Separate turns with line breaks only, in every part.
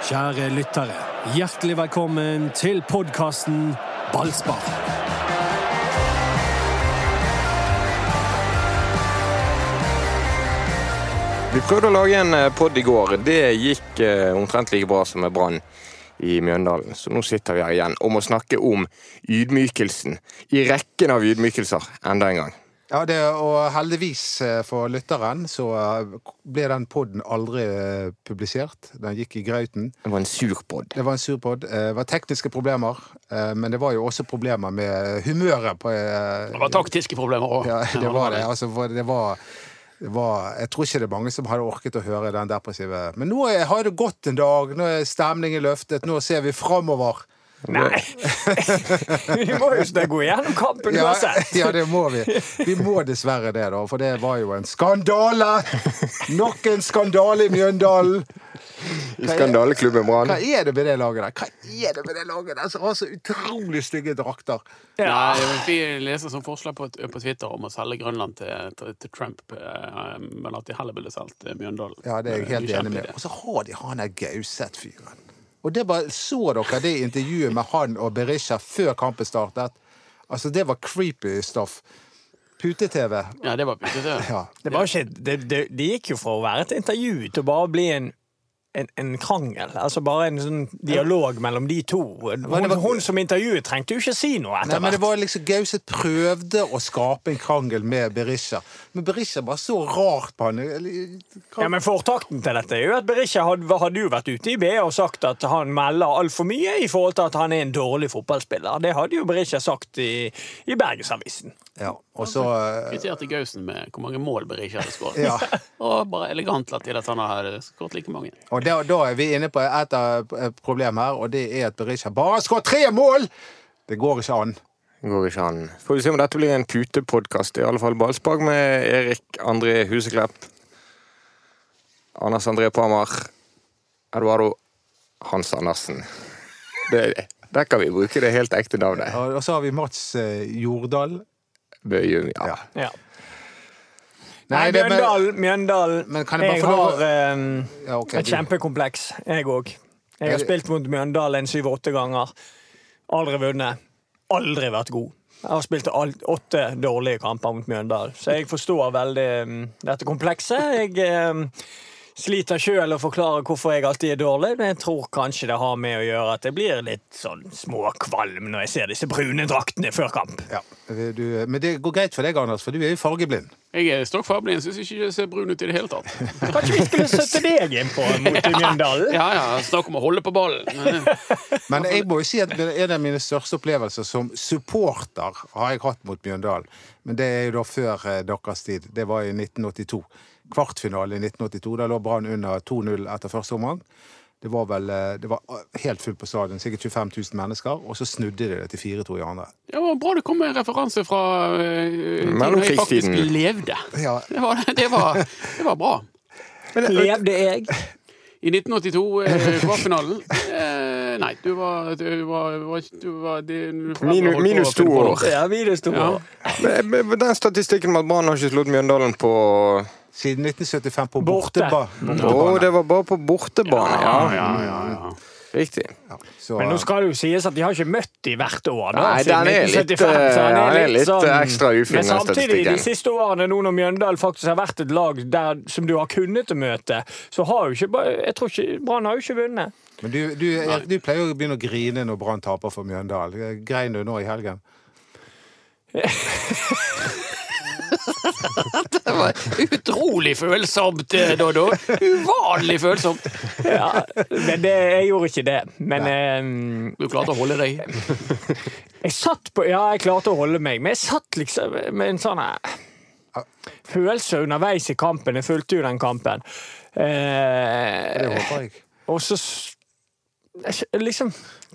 Kjære lyttere, hjertelig velkommen til podkasten Ballspar.
Vi prøvde å lage en pod i går. Det gikk eh, omtrent like bra som med Brann i Mjøndalen. Så nå sitter vi her igjen og må snakke om ydmykelsen. I rekken av ydmykelser enda en gang.
Ja, det, og heldigvis eh, for lytteren så eh, ble den poden aldri eh, publisert. Den gikk i grauten.
Det var en sur pod.
Det var en sur pod. Det var tekniske problemer, men det var jo også problemer med humøret på
Det var taktiske problemer òg.
Ja, det var det. Altså, det var var, jeg tror ikke det er mange som hadde orket å høre den depressive Men nå har det gått en dag, nå er stemningen løftet, nå ser vi framover.
Nei! vi må jo ikke gå gjennom kampen
Ja,
uansett.
ja, det må vi. Vi må dessverre det, da. For det var jo en skandale! Nok en skandale i Mjøndalen!
I skandaleklubben Brann.
Hva er det med det laget der? Hva er det med det laget der som har så utrolig stygge drakter?
Ja. vi leser som forslag på, på, Twitter om å selge Grønland til, til, til Trump, eh, men at de heller ville solgt Mjøndalen.
Ja, det er jeg helt enig med. Og så har de han der Gauseth-fyren. Og det bare, Så dere det intervjuet med han og Berisha før kampen startet? Altså, det var creepy stuff. Pute-TV.
Ja, det var pute-TV.
Ja.
Det, det, det, det gikk jo fra å være et intervju til å bare bli en en, en, krangel. Altså bare en sånn dialog mellom de to. Hun,
var,
hun som intervjuet trengte jo ikke si noe etter
Nei, men det var liksom Gauseth prøvde å skape en krangel med Berisha, men Berisha bare så rart på han.
Ja, men Fortakten til dette er jo at Berisha hadde, hadde jo vært ute i BA og sagt at han melder altfor mye i forhold til at han er en dårlig fotballspiller. Det hadde jo Berisha sagt i, i Bergensavisen.
Ja, og så
Kvitterte Gausen med hvor mange mål Berisha hadde skåret.
Ja.
og bare elegant latt til at han hadde skåret like mange.
Og da, da, er vi inne på et av problemene her, og det er at Berisha bare har skåret tre mål! Det går ikke an.
Det går ikke an. Får vi se om dette blir en putepodkast. I alle fall ballspark med Erik André Huseklepp. Anders André Pamar. Eduardo Hans Andersen. Det, der kan vi bruke det helt ekte navnet.
Og så har vi Mats eh, Jordal.
Bøyum, ja.
Ja. Nei, det- men-
Mjøndalen, Mjøndalen.
Men kan jeg
jeg har um,
Ja, okay,
et
du-
kjempekompleks, jeg òg. Jeg har spilt mot Mjøndalen syv-åtte ganger. Aldri vunnet. Aldri vært god. Jeg har spilt åtte dårlige kamper mot Mjøndalen, så jeg forstår veldig um, dette komplekset. Jeg um, sliter sjøl å forklare hvorfor jeg alltid er dårlig, men jeg tror kanskje det har med å gjøre at jeg blir litt sånn småkvalm når jeg ser disse brune draktene før kamp.
Ja, du, men det går greit for deg, Anders, for du er jo fargeblind.
Jeg er stokk fargeblind, syns ikke det ser brun ut i det hele tatt.
Kanskje vi skulle sette deg inn på mot Mjøndalen?
Ja, ja, Snakk om å holde på ballen.
Men jeg må jo si at en av mine største opplevelser som supporter har jeg hatt mot Mjøndalen. Men det er jo da før eh, deres tid. Det var i 1982. Kvartfinale i 1982. Da lå Brann under 2-0 etter første omgang. Det var vel eh, det var helt fullt på stadion, sikkert 25 000 mennesker. Og så snudde de det til 4-2 i andre.
Ja, det var Bra det kom med en referanse fra uh, tiden jeg
Mellomkrigstiden.
faktisk levde.
Ja.
Det var, det var, det var bra.
Levde jeg?
I 1982, eh, kvartfinalen eh, Nei, du var Du var, var, du var det,
Minu- minus to år.
Ja, minus to
Ja.
år.
Men, men den statistikken med at Brann har ikke slått Mjøndalen på
Siden 1975 på
Borte.
borteba-
Å,
bortebane.
det var bare på bortebane, ja.
ja, ja, ja.
Riktig.
Så,
Men nå skal det jo sies at de har ikke møtt de hvert år. Da,
Nei, den er litt,
1975, så
den er litt ekstra ufin,
Men samtidig, de siste årene, nå når Mjøndalen faktisk har vært et lag der, som du har kunnet å møte, så har jo ikke Jeg tror ikke Brann har jo ikke vunnet.
men du, du, du pleier jo å begynne å grine når Brann taper for Mjøndalen. Grein du nå i helgen?
Det var utrolig følsomt, eh, Doddo. Uvanlig følsomt.
Ja, men det, jeg gjorde ikke det. Men eh,
Du klarte å holde deg.
jeg satt på Ja, jeg klarte å holde meg, men jeg satt liksom med en sånn eh, følelse underveis i kampen. Jeg fulgte jo den kampen. Eh,
Det håper jeg.
Og så Liksom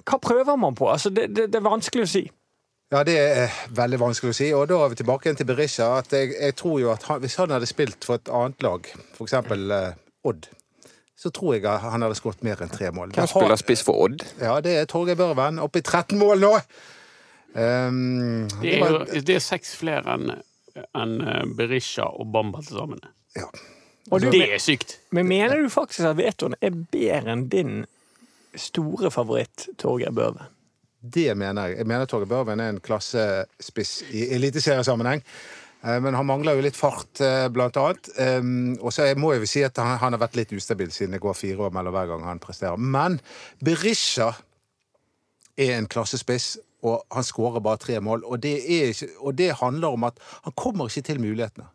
Hva prøver man på? Altså, det, det, det er vanskelig å si.
Ja, det er veldig vanskelig å si. Og da er vi tilbake igjen til Berisha. At jeg, jeg tror jo at han, Hvis han hadde spilt for et annet lag, f.eks. Eh, Odd, så tror jeg at han hadde skåret mer enn tre mål.
Hvem spiller spiss for Odd?
Ja, det er Torgeir Børven. Oppe i 13 mål nå! Um,
Det er, jo, det er seks flere enn enn, eh, Berisha og Bamba til sammen.
ja.
Og du,
Det er sykt.
men mener du faktisk at vetoen er bedre enn din store favoritt Torgeir Børven.
Det mener jeg. Jeg mener Torgeir Børven er en klassespiss i eliteseriesammenheng. Eh, Men han mangler jo litt fart, eh, blant annet. Og så må jeg vel si at han, har vært litt ustabil siden det går fire år mellom hver gang han presterer. Men Berisha er en klassespiss, og han skårer bare tre mål. Og det, ikke, og det handler om at han kommer ikke til mulighetene.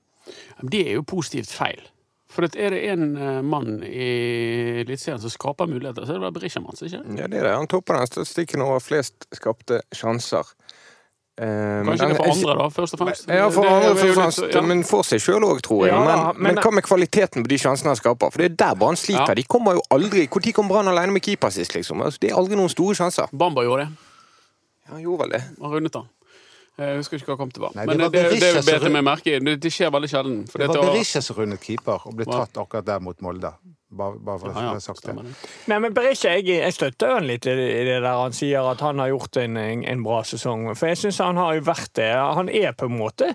Det er jo positivt feil. For er det en eh, mann i Eliteserien som skaper muligheter, så er det vel Berisha-Mats, ikke?
Ja, det er det. Han topper den statistikken over flest skapte sjanser. Eh, men
Kanskje det
er
for andre, da, først og fremst?
Ja, for
Det-
andre
først
og
litt-
fremst,
ja.
men for seg sjøl òg, tror jeg.
Ja,
men, men,
men-
hva med kvaliteten på de sjansene han skaper? For det er der Brann sliter.
Ja.
De kommer jo aldri Når kom Brann alene med keeper sist, liksom? Altså, det er aldri noen store sjanser.
Bamba gjorde det.
Ja, han gjorde vel det.
Han rundet han. Jeg husker ikke hva kom tilbake.
Nei, det
Men
var
det, det, det bet jeg meg merke i. Det, skjer veldig sjelden. For
Det var
var-
Berisha som rundet keeper og ble tatt akkurat der mot Molde. Bare, bare for
Ja,
å
ja,
sagt det.
Nei, men Berisha, jeg, jeg støtter han litt i det der han sier at han har gjort en, en, bra sesong. For jeg syns han har jo vært det. Han er på en måte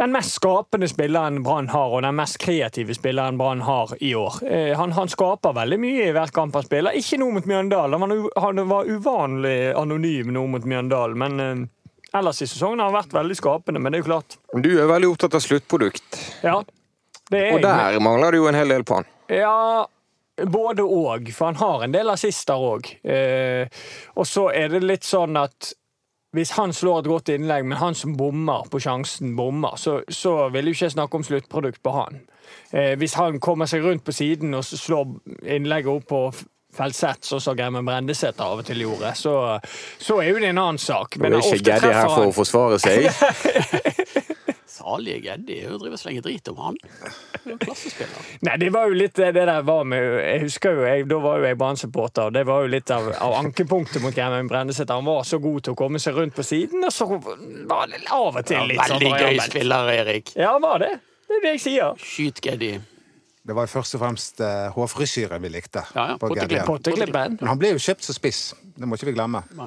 den mest skapende spilleren Brann har, og den mest kreative spilleren Brann har i år. Eh, Han, han skaper veldig mye i hver kamp han spiller. Ikke noe mot Mjøndalen. Han, var han var uvanlig anonym nå mot Mjøndalen, men eh, ellers i sesongen har han vært veldig skapende. Men det er jo klart.
Du er veldig opptatt av sluttprodukt,
Ja, det er
og
jeg.
der mangler det jo en hel del på han.
Ja, både og. For han har en del assister òg. Eh, og så er det litt sånn at hvis han slår et godt innlegg, men han som bommer på sjansen, bommer, så, så vil jo ikke jeg snakke om sluttprodukt på han. Eh, hvis han kommer seg rundt på siden og slår innlegget opp på f- så sånn som Greimen Brendesæter av og til gjorde, så, så er jo det en annen sak.
Men Nå er ikke Geddi her for
han-
å forsvare seg.
Salige Geddi er jo driver drive og slenger drit om han. Er Klassespiller.
Nei, det var jo litt det der var med Jeg husker jo, jeg, Da var jo jeg Brann-supporter, og det var jo litt av, av ankepunktet mot Gremmen Brendesæter. Han var så god til å komme seg rundt på siden, og så var det av og til litt sånn
Veldig gøy spiller, Erik.
Ja, han var det. Det er det jeg sier.
Skyt Geddi.
Det var først og fremst uh, hårfrisyre vi likte.
Ja, ja.
Gerdien.
Potteklippen.
Men han ble jo kjøpt som spiss. Det må ikke vi glemme.
Nei.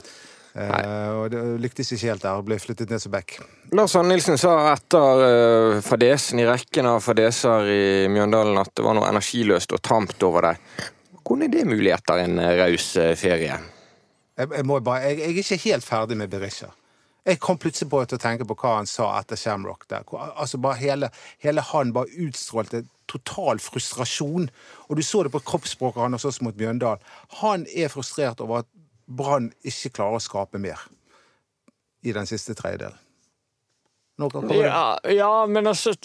Eh, og det lyktes ikke helt der. og Ble flyttet ned som back.
Lars Arne Nilsen sa etter uh, fadesen i rekken av fadeser i Mjøndalen at det var noe energiløst og tamt over deg. Hvordan er det mulig etter en eh, raus eh, ferie?
Jeg, jeg, må bare, jeg, jeg er ikke helt ferdig med Berisha. Jeg kom plutselig på å tenke på hva han sa etter Shamrock. Der. Altså bare hele, hele han bare utstrålte total frustrasjon. Og du så det på kroppsspråket hans også mot Bjøndal. Han er frustrert over at Brann ikke klarer å skape mer i den siste tredjedelen.
Ja, ja, men altså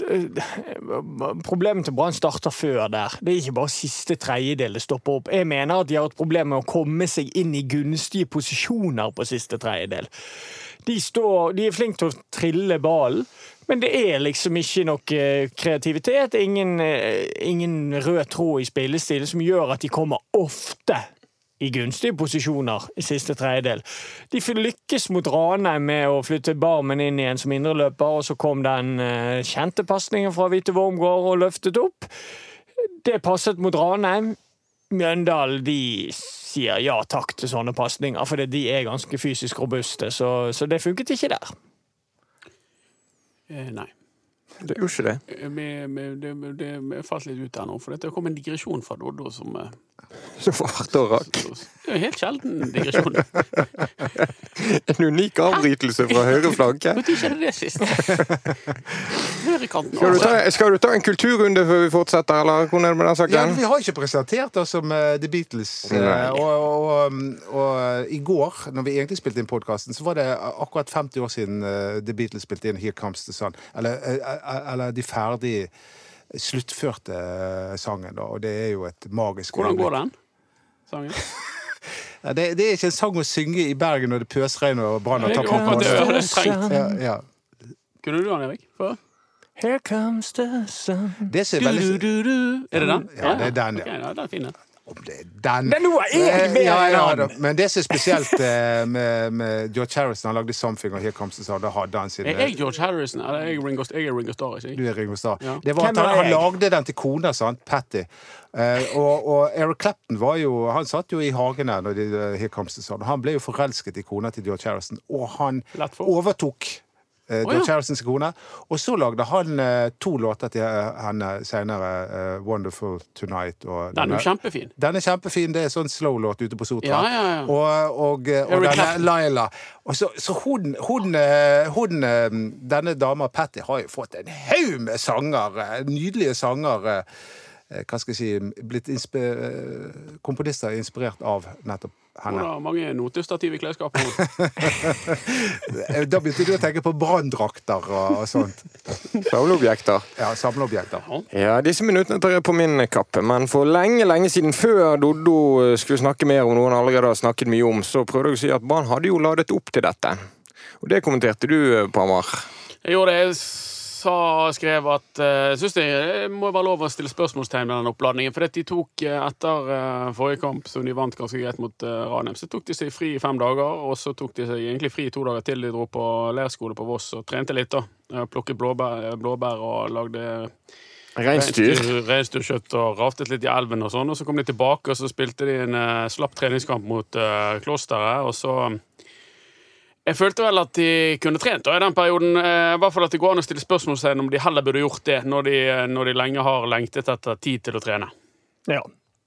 Problemet til Brann starter før der. Det er ikke bare siste tredjedel det stopper opp. Jeg mener at de har et problem med å komme seg inn i gunstige posisjoner på siste tredjedel. De, står, de er flinke til å trille ballen, men det er liksom ikke noe eh, kreativitet. Ingen, eh, ingen rød tråd i spillestilen som gjør at de kommer ofte i gunstige posisjoner i siste tredjedel. De lykkes mot Ranheim med å flytte Barmen inn igjen som indreløper, og så kom den eh, kjente pasningen fra Hvite Wormgård og løftet opp. Det passet mot Ranheim. Mjøndalen de sier ja takk til sånne pasninger, fordi de er ganske fysisk robuste, så, så det funket ikke der.
Eh, nei.
Det gjorde ikke det.
Eh, vi- vi- Det, falt litt ut her nå, for det kom en digresjon fra Doddo som eh,
Så for hvert rakk.
Det er jo helt sjelden digresjon.
En unik avbrytelse fra høyre flanke.
Når skjedde det sist? Høyrekanten.
Skal du, ta, skal du ta en kulturrunde før vi fortsetter, eller hvordan er det med den saken?
Ja, vi har ikke presentert oss som eh, The Beatles. eh, og, og, um, og eh, i går, når vi egentlig spilte inn podkasten, så var det akkurat 50 år siden The Beatles spilte inn Here Comes the Sun. Eller, eller de ferdig sluttførte sangen, da. Og det er jo et magisk
Hvordan går den? Sangen?
Ja, det, det er ikke en sang å synge i Bergen når det pøsregner og Brann har tapt mot.
Kunne du den, Erik? Før?
Here comes the sun
Det ser er
Du,
veldig
du, du. Er det den?
Ja, det er den, ja.
Ok, ja, den er fin, den.
Om det er den
er noe jeg
Eh,
vet
ja, ja, da. Men det som er spesielt eh, med, med George Harrison, han lagde 'Something' og 'Here Comes the Sun', da hadde han
Er jeg George Harrison? Eller er jeg Ringo, jeg er Ringo Starr, ikke
Du
jeg?
er Ringo Starr.
Ja.
Det var at
Hvem
han, han
jeg?
lagde den til kona, sant? Patty. Eh, og, og Eric Clapton var jo Han satt jo i hagen her når de, Here Comes the Sun. Han ble jo forelsket i kona til George Harrison, og han
Lett for.
overtok eh, George. Harrisons kone. Og så lagde han eh, to låter til eh, henne senere. eh, 'Wonderful Tonight' og
Den er jo kjempefin.
Den er kjempefin. Det er sånn slow-låt ute på Sotra.
Ja, ja, ja.
Og, og, og denne Laila. Og så, så hun, hun, hun Denne dama Patty har jo fått en haug med sanger. Nydelige sanger. Hva skal jeg si Blitt Komponister er inspirert av nettopp
Hun har mange notestativ i klesskapet.
Eh, Da begynte du å tenke på branndrakter og, og sånt.
Samleobjekter.
Ja, Samleobjekter.
Ja, disse minuttene tar jeg på min kappe, men for lenge, lenge siden, før Doddo skulle snakke mer om noe han allerede har snakket mye om, så prøvde jeg å si at Brann hadde jo ladet opp til dette. Og det kommenterte du, Pamar.
Jeg gjorde det. Sa, skrev at uh, synes det må være lov å stille spørsmålstegn ved den oppladningen. For de tok eh, etter uh, forrige kamp, som de vant ganske greit mot uh, Ranheim, så tok de seg fri i fem dager. Og så tok de seg egentlig fri i to dager til. De dro på leirskole på Voss og trente litt. da. Eh, Plukket blåbær, blåbær og lagde
Reinsdyr.
reinsdyrkjøtt og raftet litt i elven og sånn. Og så kom de tilbake, og så spilte de en uh, slapp treningskamp mot uh, Klosteret. Og så Jeg følte vel at de kunne trent da, i den perioden. Eh, I hvert fall at det går an å stille spørsmålstegn om de heller burde gjort det når de, når de lenge har lengtet etter tid til å trene.
Ja.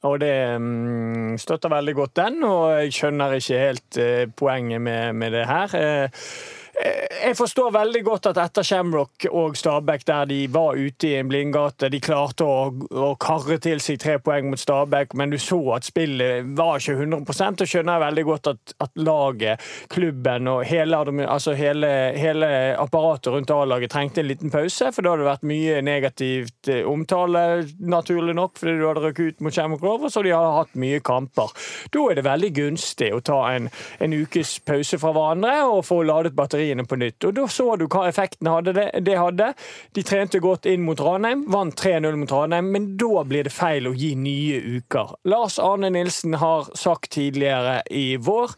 Og det mm, støtter veldig godt den, og jeg skjønner ikke helt eh, poenget med, med det her. Eh, jeg forstår veldig godt at etter Shamrock og Stabæk, der de var ute i en blindgate, de klarte å, å karre til seg tre poeng mot Stabæk, men du så at spillet var ikke 100 og skjønner jeg veldig godt at, at laget, klubben og hele, altså hele, hele apparatet rundt A-laget trengte en liten pause, for da hadde det vært mye negativt eh, omtale, naturlig nok, fordi du hadde røkket ut mot Shamrock Rovers, og de har hatt mye kamper. Da er det veldig gunstig å ta en, en ukes pause fra hverandre og få ladet batteriene på nytt. Og da så du hva effekten hadde det, det hadde. De trente godt inn mot Ranheim, vant 3-0 mot Ranheim, men da blir det feil å gi nye uker. Lars Arne Nilsen har sagt tidligere i vår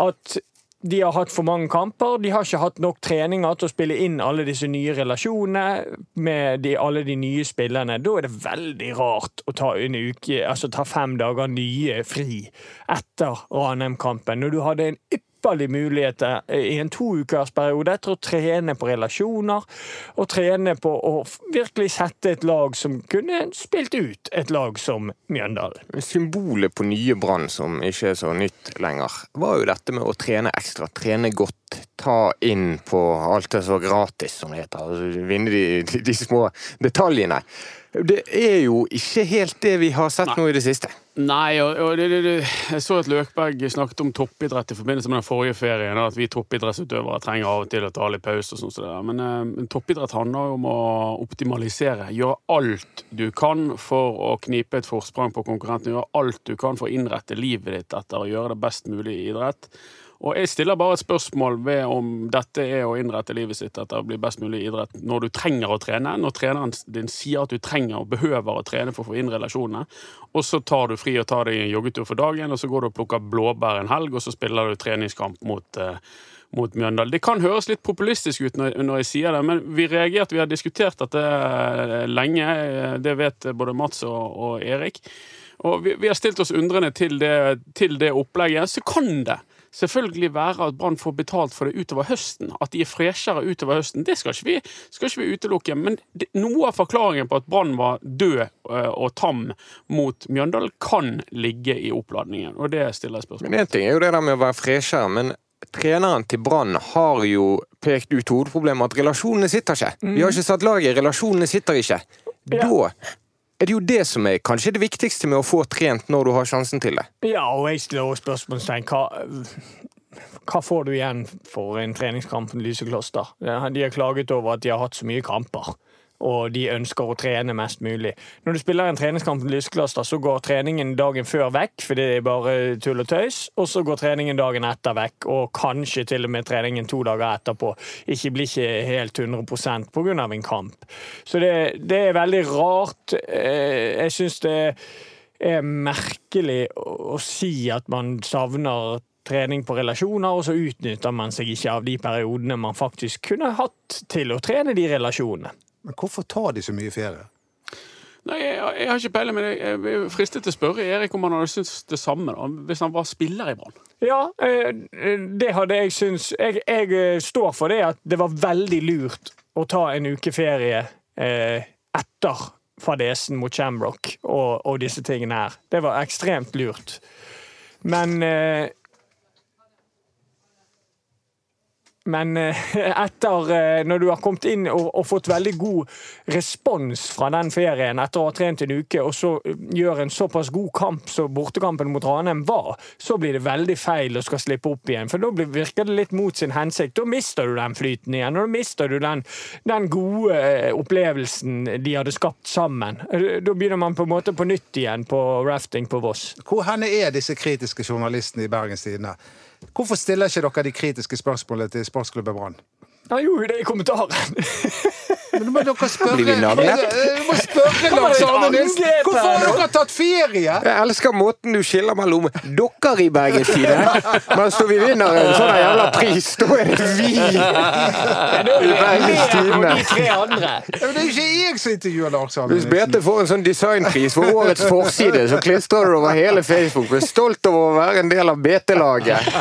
at de har hatt for mange kamper. De har ikke hatt nok treninger til å spille inn alle disse nye relasjonene med de, alle de nye spillerne. Da er det veldig rart å ta uke, altså ta fem dager nye fri etter Ranheim-kampen, når du hadde en ypperlig mulighet eh, i en toukersperiode til å trene på relasjoner og trene på å virkelig sette et lag som kunne spilt ut et lag som Mjøndalen.
Symbolet på nye Brann, som ikke er så nytt lenger, var jo dette med å trene ekstra, trene godt, ta inn på alt det så gratis, som det heter, altså vinne de, de, de små detaljene. Det er jo ikke helt det vi har sett nå i det siste.
Nei, og, og jeg så at Løkberg snakket om toppidrett i forbindelse med den forrige ferien. At vi toppidrettsutøvere trenger av og til å ta litt pause. og sånn der. Men eh, toppidrett handler jo om å optimalisere. Gjøre alt du kan for å knipe et forsprang på konkurrenten. Gjøre alt du kan for å innrette livet ditt etter å gjøre det best mulig i idrett. Og jeg stiller bare et spørsmål ved om dette er å innrette livet sitt etter å bli best mulig i idrett når du trenger å trene, når treneren din sier at du trenger og behøver å trene for å få inn relasjonene, og så tar du fri og tar deg en joggetur for dagen, og så går du og plukker blåbær en helg, og så spiller du treningskamp mot eh, mot Mjøndalen. Det kan høres litt populistisk ut når, når jeg sier det, men vi reagerte, vi har diskutert dette eh, lenge. eh, Det vet både Mats og, og Erik. Og vi, vi har stilt oss undrende til det, til det opplegget. Så kan det selvfølgelig være at Brann får betalt for det utover høsten. At de er freshere utover høsten. Det skal ikke vi, skal ikke vi utelukke. Men det, noe av forklaringen på at Brann var død eh, og tam mot Mjøndalen, kan ligge i oppladningen. Og det stiller jeg spørsmål
Men én ting er jo det der med å være freshere, men treneren til Brann har jo pekt ut hovedproblemet at relasjonene sitter ikke. Vi har ikke satt laget, relasjonene sitter ikke. Da er det jo det som er kanskje det viktigste med å få trent når du har sjansen til det.
Ja, og jeg stiller også spørsmålstegn. Hva, hva får du igjen for en treningskamp med Lysekloster? De har klaget over at de har hatt så mye kamper, og de ønsker å trene mest mulig. Når du spiller en treningskamp med Lysekloster, så går treningen dagen før vekk, for det er bare tull og tøys, og så går treningen dagen etter vekk, og kanskje til og med treningen to dager etterpå. Ikke blir ikke helt 100% på grunn av en kamp. Så det, det er veldig rart. Eh, Jeg syns det er merkelig å si at man savner trening på relasjoner, og så utnytter man seg ikke av de periodene man faktisk kunne hatt til å trene de relasjonene.
Men hvorfor tar de så mye ferie?
Nei, jeg, jeg har ikke peiling, men jeg, er fristet til å spørre Erik om han hadde syntes det samme da, hvis han var spiller i Brann.
Ja, eh, det hadde jeg syntes jeg, jeg eh, står for det at det var veldig lurt å ta en uke ferie eh, etter fadesen mot Shamrock og, og disse tingene her. Det var ekstremt lurt. Men eh, Men eh, etter, eh, når du har kommet inn og, og fått veldig god respons fra den ferien etter å ha trent en uke, og så eh, gjør en såpass god kamp som bortekampen mot Ranheim var, så blir det veldig feil å skal slippe opp igjen. For da blir- virker det litt mot sin hensikt. Da mister du den flyten igjen, og da mister du den, den gode opplevelsen de hadde skapt sammen. Da begynner man på en måte på nytt igjen på rafting på Voss.
Hvor er disse kritiske journalistene i Bergens Tidende? Hvorfor stiller ikke dere de kritiske spørsmålene til sportsklubben Brann?
Han gjorde jo det i kommentaren.
Men nå må dere spørre
vi?
Du må spørre Lars Arne Nilsen! Hvorfor har dere tatt ferie?
Jeg elsker måten du skiller mellom dere i Bergens Tidende, men så vi vinner en sånn jævla pris, da er det vi i Bergens Tidende.
de tre andre.
Ja, men Det er jo ikke jeg som intervjuer Lars Arne
Hvis
Bete
BT får en sånn designpris for årets forside, så klistrer du det over hele Facebook. Blir stolt over å være en del av BT-laget.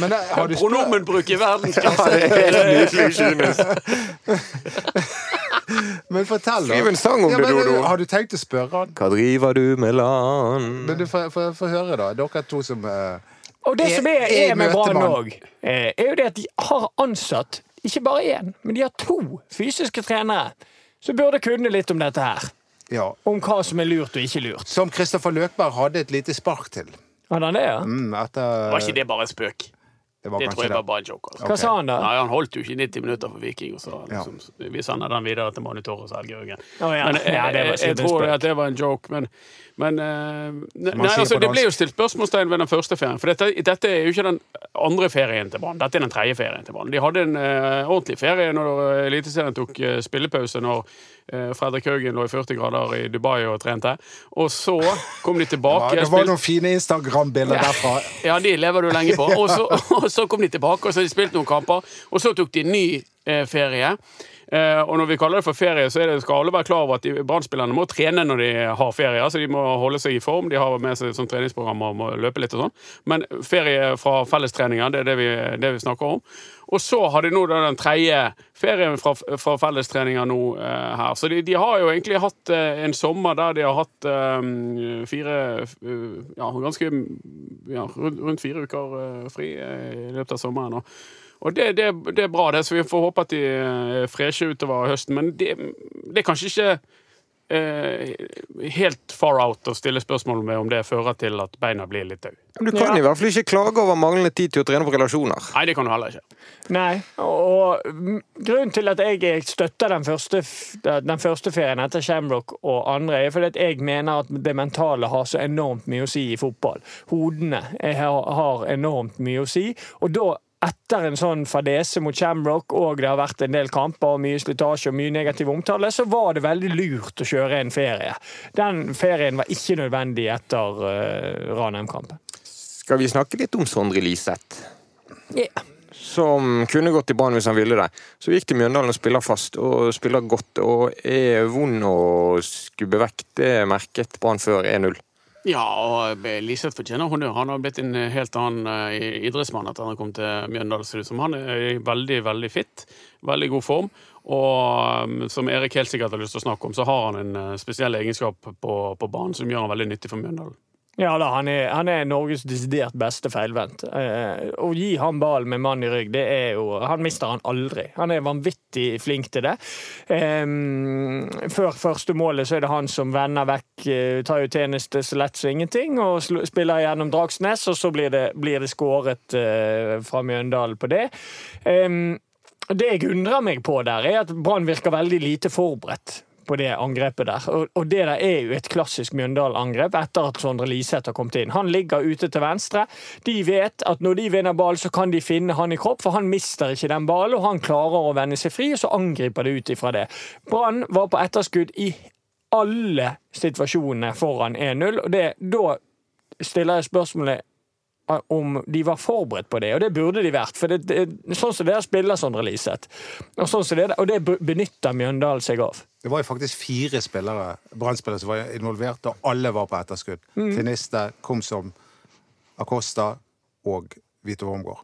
Men eh, har du.
Pronomenbruk i
Ja,
verdensklasse!
det er helt nydelig, Kines.
Men fortell, da.
Skriv en sang om
Ja,
det, Dodo.
Har du tenkt å spørre han?
Hva driver du med land?
Men du får får- får høre, da. Dere to som eh,
Og det
er,
som er, er med Brann òg, er jo det at de har ansatt ikke bare én, men de har to fysiske trenere som burde kunne litt om dette her.
Ja.
Om hva som er lurt og ikke lurt.
Som Kristoffer Løkberg hadde et lite spark til.
Han det, ja?
Mm, etter,
Var ikke det bare en spøk?
det var
Det tror jeg var bare en joke. Altså.
Hva sa han da?
Nei, Han holdt jo ikke 90 minutter for Viking, og så liksom, vi sender den videre til Monitor og Haugen.
Å, ja.
Men jeg,
Ja,
jeg, jeg tror at det var en joke, men, men uh, Nei, altså, det ble jo stilt spørsmålstegn ved den første ferien. For dette, dette er jo ikke den andre ferien til Brann, dette er den tredje ferien til Brann. De hadde en uh, ordentlig ferie når Eliteserien tok uh, spillepause, når eh, Fredrik Haugen lå i 40 grader i Dubai og trente. Og så kom de
Ja,
tilbake.
det var noen fine Instagram-bilder derfra.
ja, de lever du lenge på. Og så, og så kom de tilbake, og så har de spilt noen kamper. Og så tok de ny eh, ferie. Eh, og når vi kaller det for ferie, så det, skal alle være klar over at Brann-spillerne må trene når de har ferie. Altså de må holde seg i form. De har med seg sånn treningsprogram og må løpe litt og sånn. Men ferie fra fellestreninger, det er det vi, det vi snakker om. Og så har de nå den tredje ferien fra, fra fellestreninger nå eh, her. Så de, de har jo egentlig hatt eh, en sommer der de har hatt eh, fire eh, Ja, ganske ja, rundt, fire uker eh, fri eh, i løpet av sommeren. Og, og det, det, det er bra, det, så vi får håpe at de er freshe utover høsten. Men det, det er kanskje ikke helt far out å stille spørsmål ved om det fører til at beina blir litt døde.
Du kan
Ja.
i hvert fall ikke klage over manglende tid til å trene på relasjoner.
Nei, det kan du heller ikke.
Nei, og mm, grunnen til at jeg støtter den første, den første ferien etter Shamrock og andre, er fordi at jeg mener at det mentale har så enormt mye å si i fotball. Hodene har, har enormt mye å si, og da etter en sånn fadese mot Shamrock, og det har vært en del kamper og mye slitasje og mye negativ omtale, så var det veldig lurt å kjøre en ferie. Den ferien var ikke nødvendig etter uh, Ranheim-kampen.
Skal vi snakke litt om Sondre Liseth?
Ja.
Som kunne gått i Brann hvis han ville det. Så gikk til Mjøndalen og spiller fast, og spiller godt. Og er vond å skubbe vekk. Det merket Brann før 1-0.
Ja, og Liseth fortjener honnør. Han har blitt en helt annen eh, idrettsmann etter han kom til Mjøndalen. Han er veldig, veldig fit. Veldig god form. Og um, som Erik helt sikkert har lyst til å snakke om, så har han en eh, spesiell egenskap på, på banen som gjør han veldig nyttig for Mjøndalen.
Ja da, han er, han er Norges desidert beste feilvendt. Eh, å gi han ballen med mann i rygg, det er jo Han mister han aldri. Han er vanvittig flink til det. Eh, før første målet så er det han som vender vekk, eh, tar jo tjeneste så lett som ingenting, og spiller gjennom Dragsnes, og så blir det, blir det skåret eh, fra Mjøndalen på det. Eh, det jeg undrer meg på der, er at Brann virker veldig lite forberedt på det angrepet der. Og, og det der er jo et klassisk Mjøndalen-angrep etter at Sondre Liseth har kommet inn. Han ligger ute til venstre. De vet at når de vinner ball, så kan de finne han i kropp, for han mister ikke den ballen, og han klarer å vende seg fri, og så angriper det ut ifra det. Brann var på etterskudd i alle situasjonene foran 1-0, og det, da stiller jeg spørsmålet om de var forberedt på det, og det burde de vært. For det, det, sånn som dere spiller, Sondre Liseth, og, sånn som det, og det benytter Mjøndalen seg av.
Det var jo faktisk fire spillere Brann-spillere som var involvert, og alle var på etterskudd.
Mm.
Finiste, Komsom, Acosta og Vito Wormgård.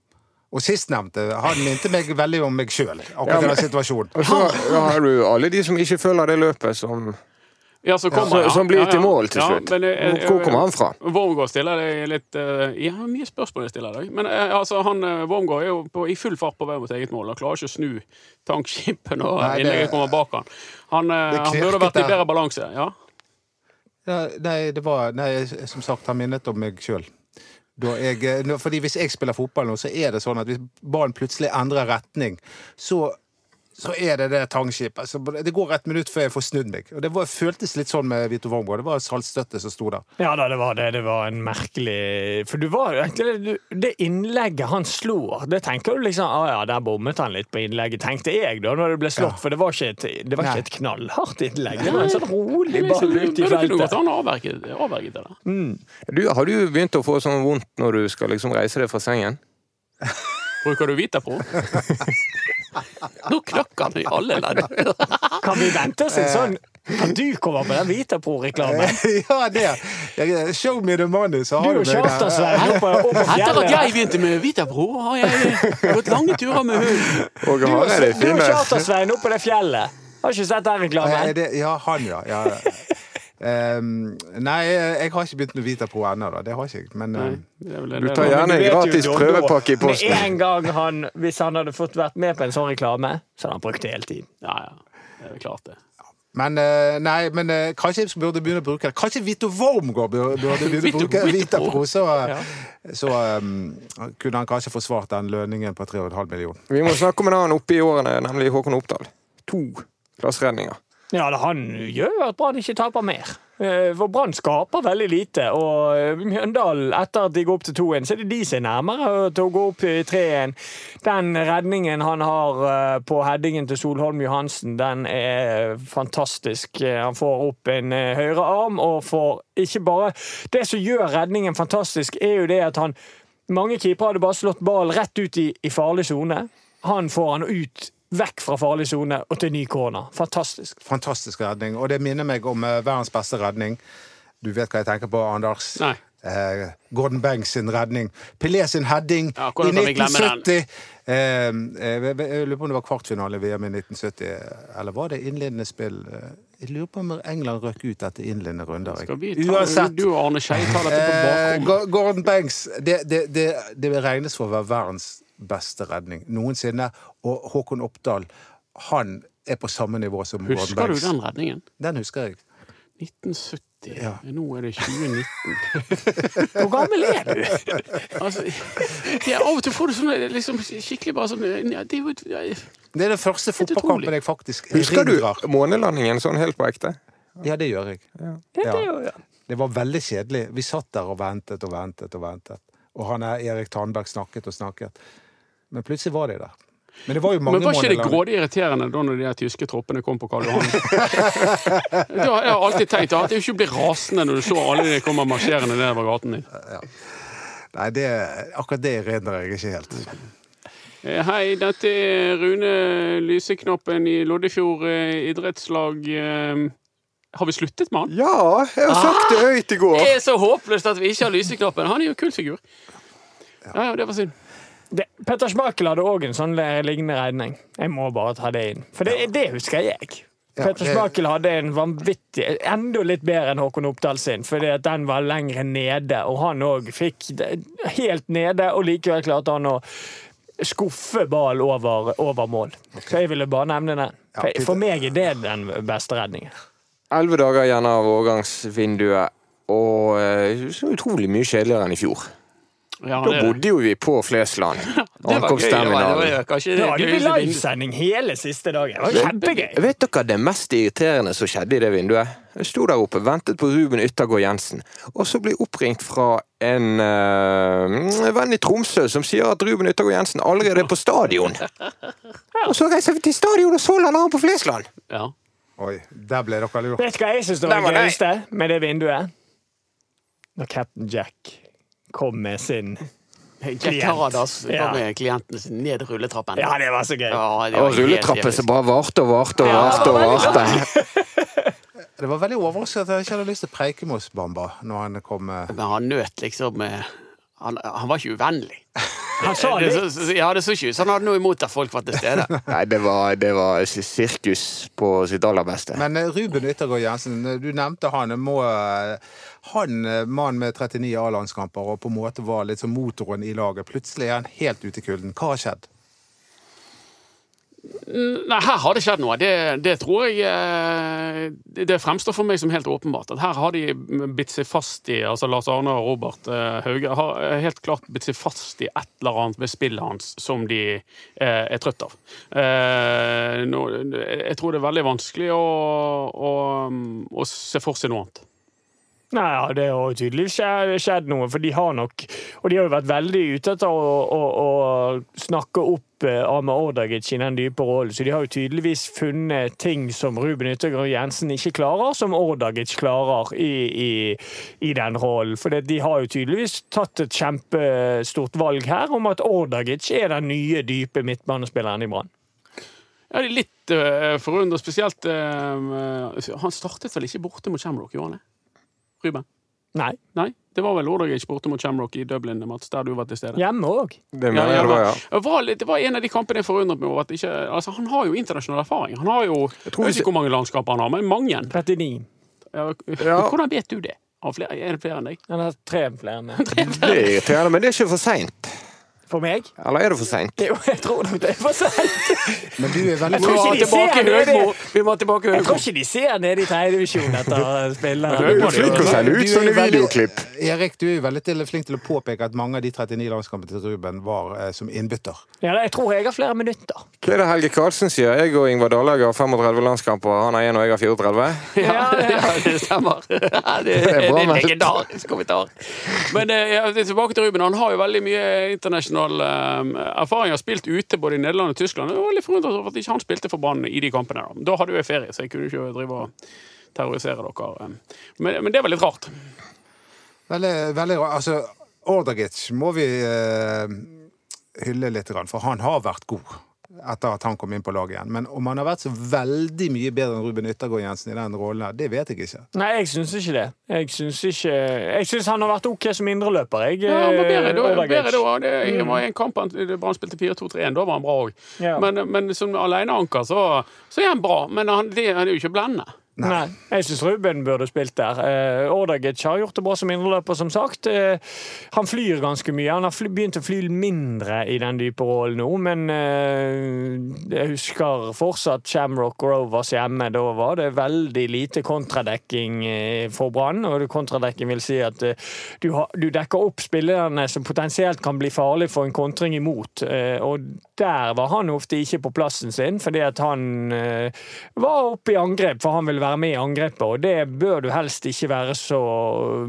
Og sistnevnte han minte meg veldig om meg sjøl, akkurat i den situasjonen.
Og så har du alle de som ikke følger det løpet, som,
Ja, så kommer,
som,
ja.
som blir
Ja, ja.
til mål til
Ja,
slutt.
men jeg- jeg-
Hvor kommer han fra?
Wormgård stiller deg litt eh, Jeg har mye spørsmål jeg stiller deg. Men eh, altså, han eh, Wormgård er jo på, i full fart på vei mot eget mål. Han klarer ikke å snu tankskipet når
Nei, det-
innlegget kommer bak han. Han, eh, han burde vært i bedre balanse. Ja.
Ja, nei, det var Nei, som sagt, han minnet om meg sjøl. Fordi hvis jeg spiller fotball nå, så er det sånn at hvis ballen plutselig endrer retning, så så er det det tangskipet. Altså, det går et minutt før jeg får snudd meg. Og Det var, føltes litt sånn med Vito Wormgård. Det var saltstøtte som sto der.
Ja da, det var det. Det var en merkelig For du var jo egentlig Det innlegget han slo, det tenker du liksom Å ja, der bommet han litt på innlegget, tenkte jeg da når det ble slått.
Ja.
For det var ikke et, det var ikke et knallhardt innlegg. Det var en sånn rolig ball ut i feltet.
Han avverget, avverge avverge det. der.
Du, har du begynt å få sånn vondt når du skal liksom reise deg fra sengen?
Bruker du Vitapro? Nå knakk han i alle ledd.
Kan vi vente oss en sånn kan du kommer på den Vitapro-reklamen?
ja, det. Show me the money, så
Du
har du
og
meg der.
Etter at jeg begynte med Vitapro, har jeg gått lange turer med hund.
Og
Du og,
har
du og. Charter-Svein oppe på det fjellet. Har ikke sett den
Eh,
reklamen?
ja, han, ja. ja. Ehm, nei, jeg har ikke begynt med Vitapro ennå, da. Det har ikke jeg. Men nei,
Det er
Du tar gjerne en gratis prøvepakke i posten.
Med en gang han, Hvis han hadde fått vært med på en sånn reklame, så hadde han brukt det hele tiden.
Ja, ja. Det er klart, det.
Men, eh, nei, men eh, kanskje jeg burde begynne å bruke det. Kanskje Vito Wormgård burde, burde begynne å bruke
Vita
Pro, Så, ja. så um, kunne han kanskje forsvart den lønningen på 3,5 millioner.
Vi må snakke om en annen oppe i årene, nemlig Håkon Oppdal. To klasseredninger.
Ja, Han gjør at Brann ikke taper mer. Eh, For Brann skaper veldig lite. Og eh, Mjøndalen, etter at de går opp til 2-1, så er det de som er nærmere til å gå opp i 3-1. Den redningen han har eh, på headingen til Solholm Johansen, den er fantastisk. Han får opp en høyre arm og får ikke bare Det som gjør redningen fantastisk, er jo det at han Mange keepere hadde bare slått ballen rett ut i, i farlig sone. Han får han ut vekk fra farlig sone og til ny corner. Fantastisk.
Fantastisk redning. Og det minner meg om eh, verdens beste redning. Du vet hva jeg tenker på, Anders?
Nei.
Eh, Gordon Banks sin redning. Pelé sin heading
Ja,
i
hvordan kan vi glemme den?
1970. Eh, eh, jeg lurer på om det var kvartfinale i VM i 1970, eller var det innledende spill? Jeg lurer på om England røk ut etter innledende runder.
Skal vi ta,
Uansett.
Du og Arne Skei tar dette på bakrommet.
Gordon Banks det, det, det, det regnes for å være verdens beste redning noensinne. Og Håkon Oppdal, han er på samme nivå som Gordon
Husker du den redningen?
Den husker jeg.
1970.
Ja.
Nå er det 2019.
Hvor gammel er du?
Altså, det er, av og til får du sånn liksom, skikkelig bare sånn ja, det ja,
Det er den første fotballkampen jeg faktisk
Husker du månelandingen sånn helt på ekte?
Ja, det gjør jeg.
Ja, det ja.
Det var veldig kjedelig. Vi satt der og ventet og ventet og ventet. Og han er Erik Tandberg snakket og snakket. Men plutselig var de der. Men det var jo mange
Men var ikke det grådig irriterende da når de tyske troppene kom på Karl Johan? Det har jeg alltid tenkt. At jeg ikke blir rasende når du så alle de kommer marsjerende nedover gaten din.
Nei, det, akkurat det erindrer jeg ikke helt.
Eh, Hei, dette er Rune Lyseknappen i Loddefjord eh, idrettslag. Eh, Har vi sluttet med han?
Ja, jeg har sagt det høyt i går.
Det er så håpløst at vi ikke har Lyseknappen. Han er jo en kul figur. Ja, ja, det var synd.
Det, Petter Schmeichel hadde òg en sånn lignende redning. Jeg må bare ta det inn. For det, det husker jeg.
Ja,
Petter Schmeichel hadde en vanvittig Enda litt bedre enn Håkon Oppdal sin, fordi at den var lengre nede. Og han òg fikk det helt nede, og likevel klarte han å skuffe ball over, over mål. Så jeg ville bare nevne den. For, for meg er det den beste redningen.
Elleve dager igjen av overgangsvinduet, og eh, så utrolig mye kjedeligere enn i fjor.
Ja,
Da bodde jo vi på Flesland.
det var gøy. Det var, det
Ankomstterminalen.
var kanskje
Da
gøyeste
livesending hele siste dagen. Det var kjempegøy.
Vet dere det mest irriterende som skjedde i det vinduet? Jeg sto der oppe, ventet på Ruben Yttergård Jensen, og så ble jeg oppringt fra en eh, venn i Tromsø som sier at Ruben Yttergård Jensen allerede er på stadion. Og så reiser vi til stadion, og så lander han på Flesland!
Ja.
Oi, der ble dere lurt.
Vet du hva jeg syns var det
var
gøyeste med det vinduet? Når Captain Jack kom med sin
Jack Caradas
Ja.
med klienten sin ned rulletrappen.
Ja, det var så gøy.
Ja, det
Og rulletrappen som bare varte og varte og
Ja,
varte. og varte.
Det var veldig overraskende at jeg ikke hadde lyst til å preike med oss, Bamba, når han kom eh,
Men han nøt liksom eh, han, han var ikke uvennlig.
Han sa
det,
litt.
så, så, ja, det så ikke ut som han hadde noe imot at folk var til stede.
Nei, det var, det var sirkus på sitt aller beste.
Men eh, Ruben Yttergård Jensen, eh, du nevnte han. jeg Må, eh, han eh, mann med 39 A-landskamper og på en måte var litt som motoren i laget. Plutselig er han helt ute i kulden. Hva har skjedd?
Nei, her har det skjedd noe. Det, det tror jeg eh, det, fremstår for meg som helt åpenbart. At her har de bitt seg fast i altså Lars Arne og Robert eh, Hauge har eh, helt klart bitt seg fast i et eller annet ved spillet hans som de er trøtt av. Jeg tror det er veldig vanskelig å, å, å se for seg noe annet.
Nei, ja, Det har tydeligvis skjedd, noe, for de har nok Og de har jo vært veldig ute etter å, å, å snakke opp eh, Ame Ordagic i den dype rollen, så de har jo tydeligvis funnet ting som Ruben Yttergård Jensen ikke klarer, som Ordagic klarer i, i, i den rollen. For de har jo tydeligvis tatt et kjempestort valg her om at Ordagic er den nye, dype midtbanespilleren i Brann.
Er litt uh, forundret, spesielt uh, Han startet vel ikke borte mot Shamrock, gjorde han det? Ruben?
Nei,
Nei, det var vel ordet jeg spurte mot Shamrock i Dublin, Mats, der du var til stede.
hjemme òg.
Det ja, ja, det ja.
Det var, det var en av de kampene jeg forundret meg over. At ikke, altså, han har jo internasjonal erfaring. Han har jo, jeg,
tror
vet ikke hvor mange landskaper han har, men mange.
39.
Ja,
Ja.
Hvordan vet du det? Er det flere enn deg?
Han har tre flere enn meg.
Det er irriterende, men det er ikke for seint.
For meg?
Eller er det for seint?
Jo, jeg tror nok det er for sent.
Men du er veldig
de
tilbake. Høgmo! Vi må tilbake
Jeg tror ikke de ser nede i tredjedivisjon etter
Du er flink til å sende ut sånne videoklipp.
Erik, du er jo veldig flink til å påpeke at mange av de 39 landskampene til Ruben var eh, som innbytter.
Ja, jeg tror jeg har flere minutter.
Hva er det Helge Karlsen sier? Jeg og Ingvar Dahlager har 35 landskamper, han har én og jeg har 34.
Ja, det, ja, det stemmer. Det, det
er
en legendarisk kommentar. Men eh, tilbake til Ruben. Han har jo veldig mye internasjonal eh, erfaring. Har spilt ute både i Nederland og Tyskland. Jeg var litt forundret over at ikke han spilte for Brann i de kampene. Da, da hadde jeg ferie, så jeg kunne ikke drive og terrorisere dere. eh. Men, men det var litt rart.
Veldig, veldig rart. Altså, Ordagic må vi uh, hylle litt, for han har vært god etter at han kom inn på laget igjen. Men om han har vært så veldig mye bedre enn Ruben Yttergård Jensen i den rollen, det vet jeg ikke.
Nei, jeg syns ikke det. Jeg syns ikke Jeg syns han har vært OK som indreløper, jeg.
Ja, han var bedre da. Bedre da. Det det var en kamp han Brann spilte 4-2-3-1, da var han bra òg.
Ja.
Men, men som aleneanker så, så er han bra. Men han, det, han er jo ikke blendende.
Nei. Jeg syns Ruben burde spilt der. Eh, Ordagic har gjort det bra som indreløper, som sagt. Eh, han flyr ganske mye. Han har fly, begynt å fly mindre i den dype rollen nå, men eh, jeg husker fortsatt Shamrock Rovers hjemme. Da var det veldig lite kontradekking eh, for Brann, og kontradekking vil si at eh, du, har, du dekker opp spillerne som potensielt kan bli farlig for en kontring imot, eh, og der var han ofte ikke på plassen sin, fordi at han var oppe i angrep, for han ville være med i angrepet, og det bør du helst ikke være så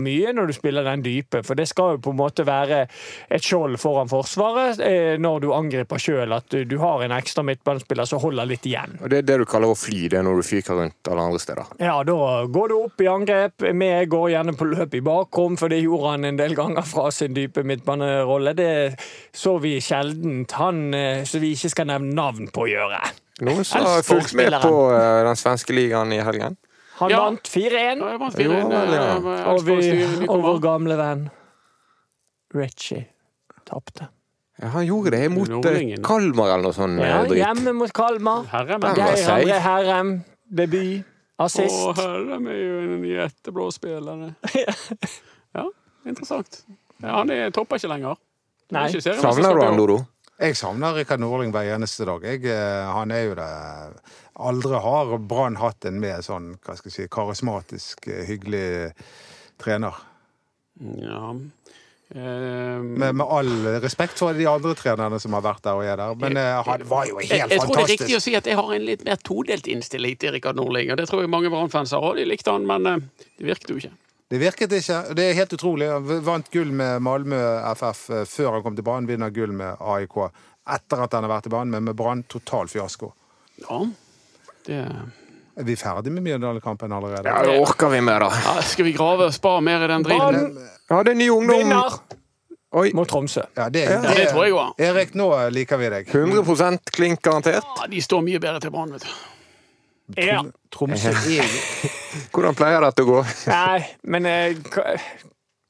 mye når du spiller den dype, for det skal jo på en måte være et skjold foran forsvaret eh, når du angriper sjøl, at du, du har en ekstra midtbanespiller som holder litt igjen.
Og Det er det du kaller å fly, det er når du fyker rundt alle andre steder.
Ja, da går du opp i angrep. Vi går gjerne på løp i bakrom, for det gjorde han en del ganger fra sin dype midtbanerolle. Det så vi sjeldent han så vi ikke skal nevne navn på, å gjøre.
Noen som har fulgt med på uh, den svenske ligaen i helgen?
Han
Ja.
vant 4-1
Ja, jeg vant
Jo,
4-1,
vel, ja.
eh,
og, vi, og vår gamle venn Richie tapte.
Ja, han gjorde det mot eh,
Nordlingen.
Kalmar eller noe sånt.
Ja,
eh, dritt.
hjemme mot Kalmar.
Herrem.
Geir. Herrem, debut. Assist.
Og Herrem er jo en jetteblå spiller Ja, interessant. Ja, han er topper ikke lenger.
Nei.
Savner du han, Dodo?
Jeg savner Rikard Norling hver eneste dag. Jeg, eh, han er jo det Aldri har Brann hatt en mer sånn hva skal jeg si, karismatisk, eh, hyggelig trener.
Ja. Eh,
Med, med all respekt for de andre trenerne som har vært der og er der. Men eh, han var jo helt
jeg, jeg tror det er riktig å si at jeg har en litt mer todelt innstilling til Rikard Nordling. Og det tror jeg mange Brann-fans har. Og de likte han, men eh, det virket jo ikke.
Det virket ikke. Det er helt utrolig. Han vant gull med Malmö FF eh, før han kom til banen. Vinner gull med AIK etter at han har vært i banen, men med Brann total fiasko.
Ja, det
Er vi ferdig med Mjøndalen-kampen allerede?
Ja, det orker vi med, da.
ja, Skal vi grave og spare mer i den driten?
Brann
Ja, det er ny ungdom.
vinner!
Oi.
mot Tromsø.
Ja, det,
Ja, det tror jeg òg.
Erik, nå liker vi deg.
100 klink garantert.
Ja, de står mye bedre til Brann, vet du.
Ja.
Tromsø er
Hvordan pleier dette å gå?
Nei, men jeg,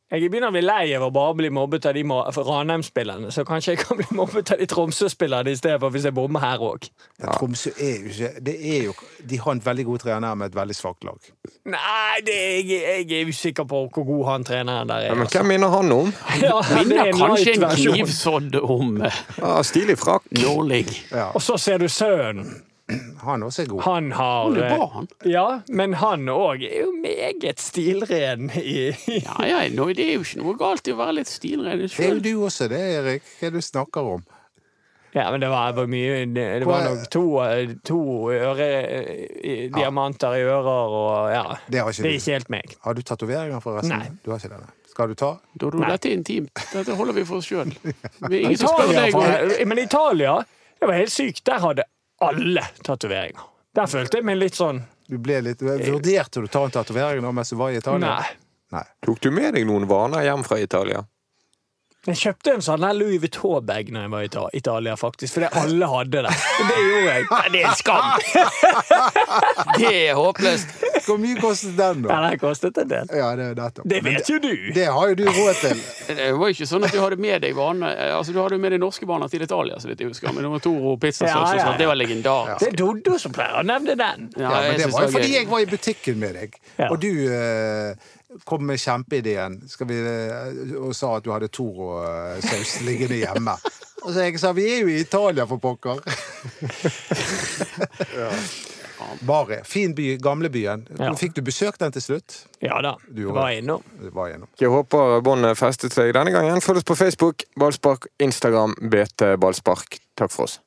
jeg begynner å bli lei av å bare bli mobbet av de Ranheim-spillerne, så kanskje jeg kan bli mobbet av de Tromsø-spillerne i stedet for hvis jeg bommer her òg.
ja, Tromsø er jo ikke det er jo, De har en veldig god trener med et veldig svakt lag.
Nei, det er, jeg, jeg er usikker på hvor god han treneren der er.
Ja, men
altså.
hvem minner han om?
Ja,
Minner
er
kanskje en knivsodd om eh,
Ja, Stilig frakk.
Norling.
Ja,
Og så ser du sønnen.
han også er god.
Han har
Han er
eh,
bra, han.
Ja, men han òg er jo meget stilren i
Ja, ja, det er jo ikke noe galt i å være litt stilren
Det er jo du også, det, Erik. Hva er det du snakker om?
Ja, men det var, var mye Det, var nok to, eh, to øre, eh, diamanter i ører og Ja.
Det har ikke
Det er
du.
ikke helt meg.
Har du tatoveringer, forresten?
Nei.
Du har ikke det? nei. Skal du ta?
Da,
Nei.
dette er intimt. Dette holder vi for oss sjøl. Ingen som spør deg
men Italia, det var helt sykt. Der hadde alle tatoveringer. Der følte jeg meg litt sånn
Du ble litt, Vurderte du å ta en tatovering mens du var i Italia?
Nei.
Nei.
Tok du med deg noen vaner hjem fra Italia?
Jeg kjøpte en sånn Louis Vuitton-bag når jeg var i Italia, faktisk. Fordi alle hadde det. Det gjorde jeg.
Det er en skam! Det er håpløst.
Hvor mye kostet den,
Ja,
da?
det kostet en del.
Ja, det det.
Det
vet
vet jo du.
Det har jo du råd til.
Det var jo ikke sånn at du hadde med deg vane, Altså du hadde jo med deg norske vaner til Italia, så vidt jeg husker. Med det var og pizzasaus
Ja, ja, ja.
Det var legendarisk.
Det er Doddo som pleier å nevne den.
Ja,
Ja, men
jeg
det var jo fordi jeg var i butikken med deg,
Ja.
og du uh, kom med kjempeideen Skal vi, eh, og sa at du hadde Toro-saus liggende hjemme. Og så jeg sa vi er jo i Italia, for pokker. Bare. Fin by. Gamlebyen.
Ja.
Fikk du besøkt den til slutt?
Ja da.
Du
var innom.
Var gjennom.
Jeg håper båndet festet seg denne gangen. Følg oss på Facebook, Ballspark, Instagram, BT Ballspark. Takk for oss.